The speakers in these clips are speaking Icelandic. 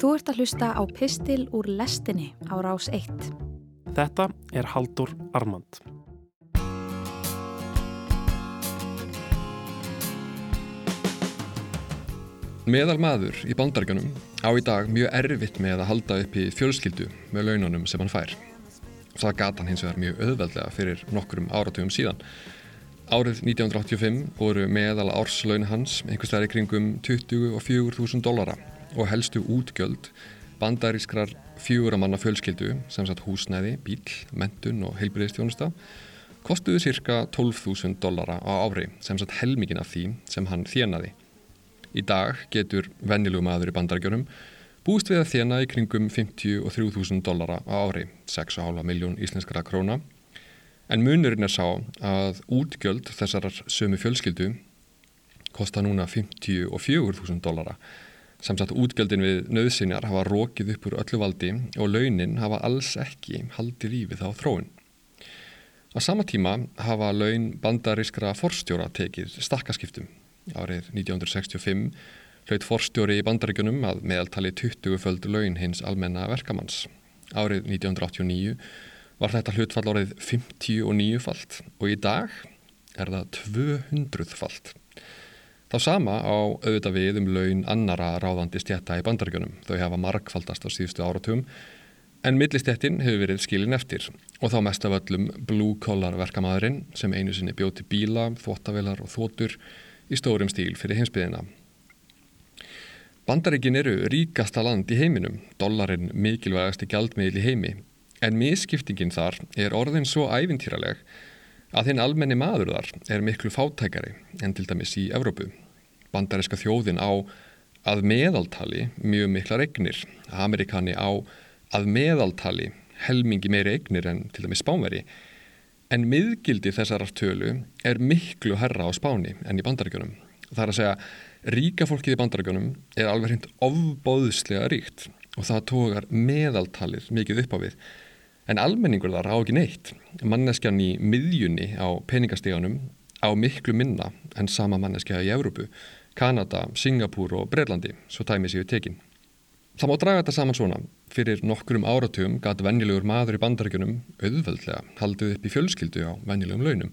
Þú ert að hlusta á Pistil úr lestinni á rás 1. Þetta er Haldur Armand. Meðal maður í bandarganum á í dag mjög erfitt með að halda upp í fjölskyldu með laununum sem hann fær. Það gata hann hins vegar mjög auðveldlega fyrir nokkrum áratugum síðan. Árið 1985 voru meðal árslaun hans einhvers vegar í kringum 24.000 dollara og helstu útgjöld bandarískrar fjöguramanna fjölskyldu sem satt húsnæði, bíl, mentun og heilbriðistjónusta kostuðu cirka 12.000 dollara á ári sem satt helmingin af því sem hann þjenaði. Í dag getur vennilegu maður í bandargjörnum búist við að þjena í kringum 53.000 dollara á ári, 6,5 miljón íslenskara króna. En munurinn er sá að útgjöld þessarar sömu fjölskyldu kosta núna 54.000 dollara. Samsagt útgjöldin við nöðsinjar hafa rókið upp úr öllu valdi og launin hafa alls ekki haldið í við þá þróun. Á sama tíma hafa laun bandarískra forstjóra tekið stakkaskiptum Árið 1965 hlaut forstjóri í bandaríkunum að meðaltali 20 föld laun hins almenna verkamanns. Árið 1989 var þetta hlutfall árið 59 falt og í dag er það 200 falt. Þá sama á auðvitað við um laun annara ráðandi stjætta í bandaríkunum. Þau hafa markfaldast á síðustu áratugum en millistjættin hefur verið skilin eftir og þá mest af öllum blue collar verkamæðurinn sem einu sinni bjóti bíla, þvóttavelar og þótur í stórum stíl fyrir heimsbyðina. Bandaríkin eru ríkasta land í heiminum, dollarin mikilvægast í gjaldmiðl í heimi, en miskiptingin þar er orðin svo ævintýraleg að hinn almenni maður þar er miklu fátækari en til dæmis í Evrópu. Bandaríska þjóðin á að meðaltali mjög mikla regnir, Amerikani á að meðaltali helmingi meiri eignir en til dæmis spánveri, En miðgildi þessar tölu er miklu herra á spáni enn í bandaríkjunum. Það er að segja, ríka fólkið í bandaríkjunum er alveg hreint ofbóðslega ríkt og það tókar meðaltalið mikið upp á við. En almenningur þar á ekki neitt. Manneskjan í miðjunni á peningastíganum á miklu minna en sama manneskja í Európu, Kanada, Singapúr og Breitlandi, svo tæmið séu tekinn. Það má draga þetta saman svona. Fyrir nokkrum áratugum gæti vennilegur maður í bandaríkunum auðveldlega haldið upp í fjölskyldu á vennilegum launum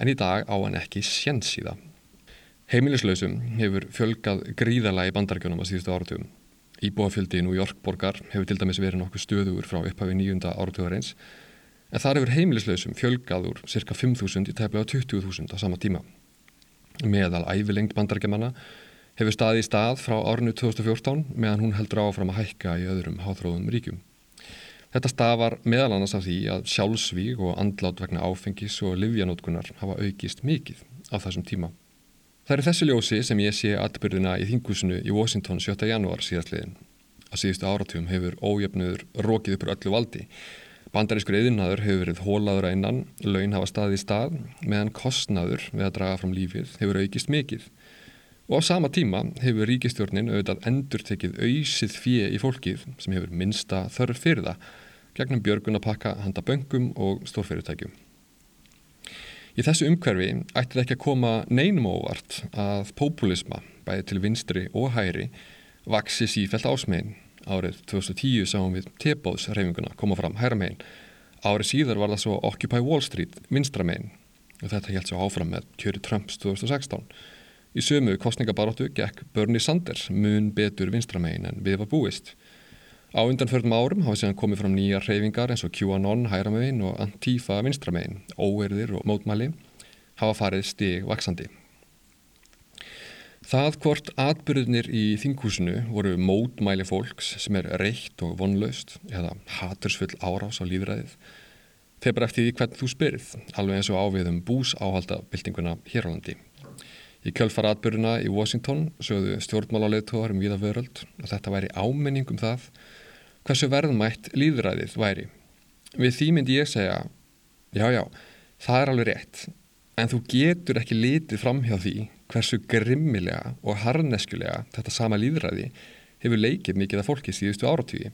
en í dag á hann ekki sjens í það. Heimilislausum hefur fjölgað gríðarlega í bandaríkunum á síðustu áratugum. Íbúafjöldi í New York borgar hefur til dæmis verið nokkuð stöður frá upphafi nýjunda áratugarins en þar hefur heimilislausum fjölgað úr cirka 5.000 í tæplega 20.000 á sama tíma. Meðal ævilengt bandaríkjamanna hefur staði í stað frá árinu 2014 meðan hún heldur áfram að hækka í öðrum háþróðum ríkjum. Þetta stafar meðal annars af því að sjálfsvíg og andlát vegna áfengis og livjanótkunar hafa aukist mikið á þessum tíma. Það er þessi ljósi sem ég sé atbyrðina í þingusinu í Washington 7. janúar síðastliðin. Á síðustu áratugum hefur ójöfnuður rókið uppur öllu valdi. Bandarískur eðinaður hefur verið hólaður að innan, laun hafa staði í stað, meðan kostnaður við að draga fram lífið hefur aukist mikið. Og á sama tíma hefur ríkistjórnin auðvitað endur tekið auðsið fjö í fólkið sem hefur minsta þörf fyrir það gegnum björgun að pakka handa böngum og stórfyrirtækjum. Í þessu umhverfi ætti það ekki að koma neinum óvart að populisma, bæði til vinstri og hæri, vaksi sífælt ásmegin. Árið 2010 sáum við tebóðsreifinguna koma fram hæra megin. Árið síðar var það svo Occupy Wall Street vinstra megin og þetta held svo áfram með kjöri Trumps 2016. Í sömu kostningabaróttu gekk Bernie Sanders mun betur vinstramegin en við var búist. Á undanförnum árum hafa síðan komið fram nýja reyfingar eins og QAnon hæramegin og Antifa vinstramegin, óerðir og mótmæli hafa farið stig vaksandi. Það hvort atbyrðinir í þinghúsinu voru mótmæli fólks sem er reitt og vonlaust eða hatursfull árás á líðræðið þeir bara eftir því hvern þú spyrð, alveg eins og áviðum bús áhalda byltinguna hér á landi. Í kjölfaratbyrjuna í Washington sögðu stjórnmálarleðtóðar um viða vöröld að þetta væri ámenning um það hversu verðmætt líðræðið væri. Við því myndi ég segja, já já, það er alveg rétt, en þú getur ekki litið fram hjá því hversu grimmilega og harneskulega þetta sama líðræði hefur leikið mikið af fólki síðustu áratvíði.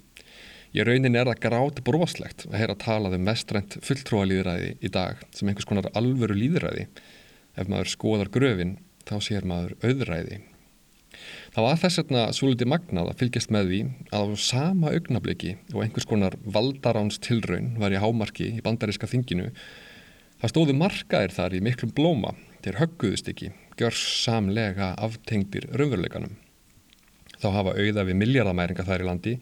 Ég raunin er það grátt broslegt að heyra að tala um mestrænt fulltróa líðræði í dag sem einhvers konar alvöru líðræði ef maður skoðar gröfin þá sér maður auðræði. Það var þess vegna svo litið magnað að fylgjast með því að á sama augnabliki og einhvers konar valdaráns tilraun var í hámarki í bandaríska þinginu það stóðu markaðir þar í miklum blóma þeir högguðust ekki, gjör samlega aftengdir raunveruleikanum. Þá hafa auða við miljardamæringa þær í landi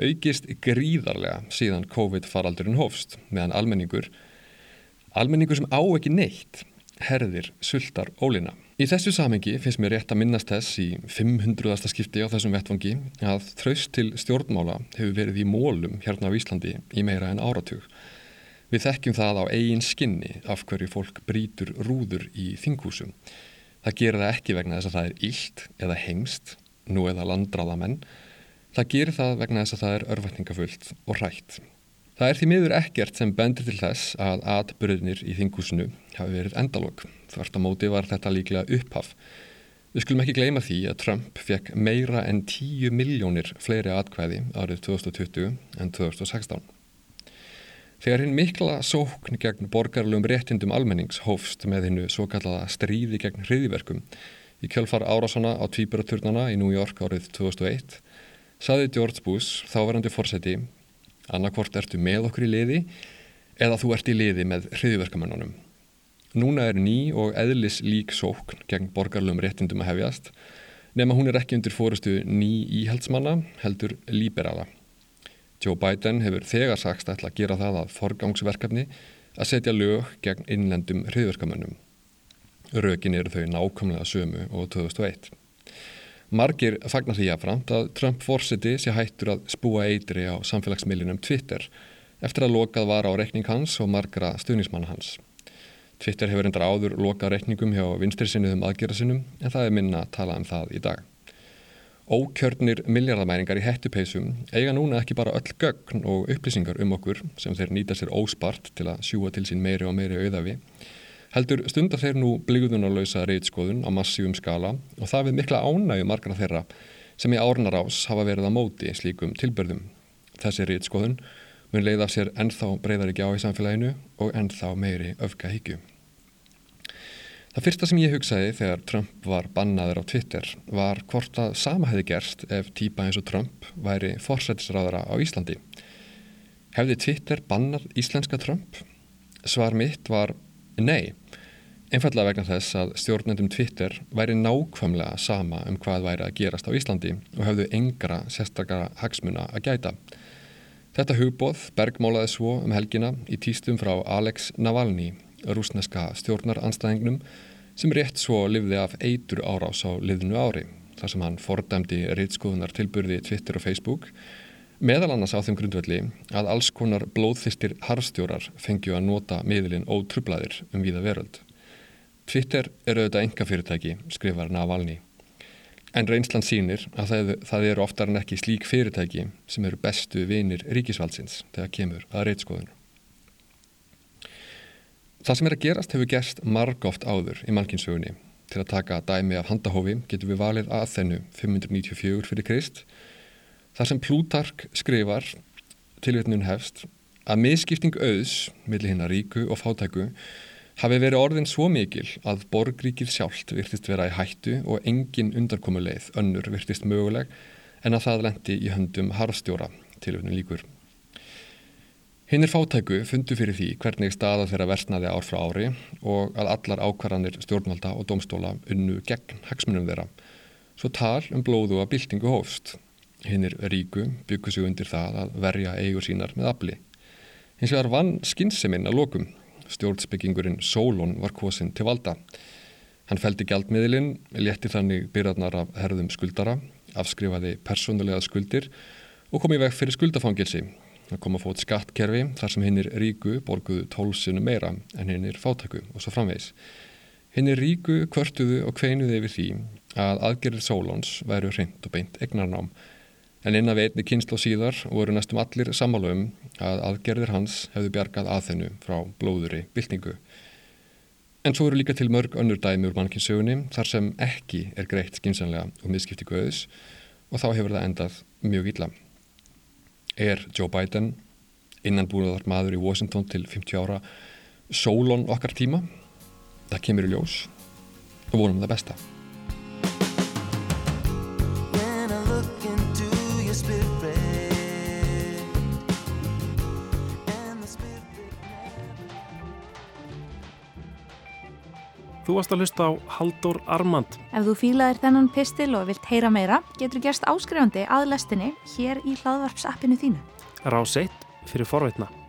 aukist gríðarlega síðan COVID-faraldurinn hófst meðan almenningur, almenningur sem á ekki neitt, herðir sultar ólina. Í þessu samengi finnst mér rétt að minnast þess í 500. skipti á þessum vettfangi að þraust til stjórnmála hefur verið í mólum hérna á Íslandi í meira en áratug. Við þekkjum það á eigin skinni af hverju fólk brítur rúður í þinghúsum. Það gerir það ekki vegna þess að það er illt eða hengst, nú eða landráðamenn. Það gerir það vegna þess að það er örvætningafullt og rætt. Það er því miður ekkert sem bendir til þess að atbyrðinir í þinghúsinu hafi verið endalog. Þvart á móti var þetta líklega upphaf. Við skulum ekki gleyma því að Trump fekk meira en 10 miljónir fleiri atkvæði árið 2020 en 2016. Þegar hinn mikla sókn gegn borgarlegum réttindum almennings hófst með hinnu svo kallaða stríði gegn hriðiverkum í kjölfar árásana á tvíburaturnana í New York árið 2001 saði George Bush, þáverandi fórseti annarkvort ertu með okkur í liði eða þú ert í liði með hriðverkamennunum. Núna er ný og eðlis lík sókn gegn borgarlum réttindum að hefjast nema hún er ekki undir fórustu ný íhaldsmanna heldur líberala. Joe Biden hefur þegar sagst að gera það að forgangsverkefni að setja lög gegn innlendum hriðverkamennum. Rökin eru þau nákvæmlega sömu og 2001. Margir fagnar því aðframt að Trump fórseti sé hættur að spúa eitri á samfélagsmiðlinum Twitter eftir að lokað var á rekning hans og margra stuðnismanna hans. Twitter hefur endar áður lokað rekningum hjá vinstirsinniðum aðgerðarsinnum en það er minna að tala um það í dag. Ókjörnir miljardamæringar í hettupeisum eiga núna ekki bara öll gögn og upplýsingar um okkur sem þeir nýta sér óspart til að sjúa til sín meiri og meiri auðafi Heldur stundar þeir nú blíðunarlausa reytskoðun á massífum skala og það við mikla ánægu margra þeirra sem í árnar ás hafa verið á móti slíkum tilbörðum. Þessi reytskoðun mun leiða sér ennþá breyðar ekki á í samfélaginu og ennþá meiri öfka higgju. Það fyrsta sem ég hugsaði þegar Trump var bannaður á Twitter var hvort að sama hefði gerst ef típa eins og Trump væri forsætisráðara á Íslandi. Hefði Twitter bannað íslenska Trump? Svar mitt var Nei, einfallega vegna þess að stjórnendum Twitter væri nákvæmlega sama um hvað væri að gerast á Íslandi og hafðu engra sérstakara hagsmuna að gæta. Þetta hugbóð bergmálaði svo um helgina í týstum frá Alex Navalny, rúsneska stjórnaranstæðingnum sem rétt svo livði af eitur árás á liðnu ári, þar sem hann fordæmdi reytskoðunar tilburði Twitter og Facebook Meðal annars á þeim grundvelli að alls konar blóðþistir harfstjórar fengju að nota miðlinn ótrublaðir um víða veröld. Twitter er auðvitað enga fyrirtæki, skrifar Navalny. En reynslan sínir að það, það eru oftar en ekki slík fyrirtæki sem eru bestu vinir ríkisvaldsins þegar kemur að reytskoðun. Það sem er að gerast hefur gerst marg oft áður í mannkinsögunni. Til að taka dæmi af handahófi getur við valið að þennu 594 fyrir Krist Þar sem Plútark skrifar tilvétnun hefst að miskipting auðs millir hinn að ríku og fátæku hafi verið orðin svo mikil að borgríkið sjálft virtist vera í hættu og engin undarkomuleið önnur virtist möguleg en að það lendi í höndum harfstjóra tilvétnun líkur. Hinn er fátæku fundu fyrir því hvernig staða þeirra versnaði ár frá ári og að allar ákvarðanir stjórnvalda og domstóla unnu gegn hagsmunum þeirra. Svo tal um blóðu að byltingu hófst hinnir ríku byggur sig undir það að verja eigur sínar með afli. Hins vegar vann skynnseminn að lokum. Stjórnsbyggingurinn Solon var kosin til valda. Hann feldi gjaldmiðlinn, létti þannig byrjarnar af herðum skuldara, afskrifaði persónulega skuldir og kom í veg fyrir skuldafangilsi. Það kom að fót skattkerfi þar sem hinnir ríku borguðu tólsinu meira en hinnir fátæku og svo framvegs. Hinnir ríku kvörtuðu og kveinuði yfir því að aðgerðir Solons væru hreint og beint egnarnám En innan við einni kynslu síðar voru næstum allir sammálu um að aðgerðir hans hefðu bjargað aðþennu frá blóðuri byltingu. En svo eru líka til mörg önnur dæmi úr mannkinsögunni þar sem ekki er greitt skinsanlega og miðskipti guðus og þá hefur það endað mjög illa. Er Joe Biden innanbúnaðar maður í Washington til 50 ára sólón okkar tíma? Það kemur í ljós og vonum það besta. Þú varst að hlusta á Haldur Armand. Ef þú fílaðir þennan pistil og vilt heyra meira, getur gerst áskrifandi að lestinni hér í hlaðvarpsappinu þínu. Rás 1 fyrir forveitna.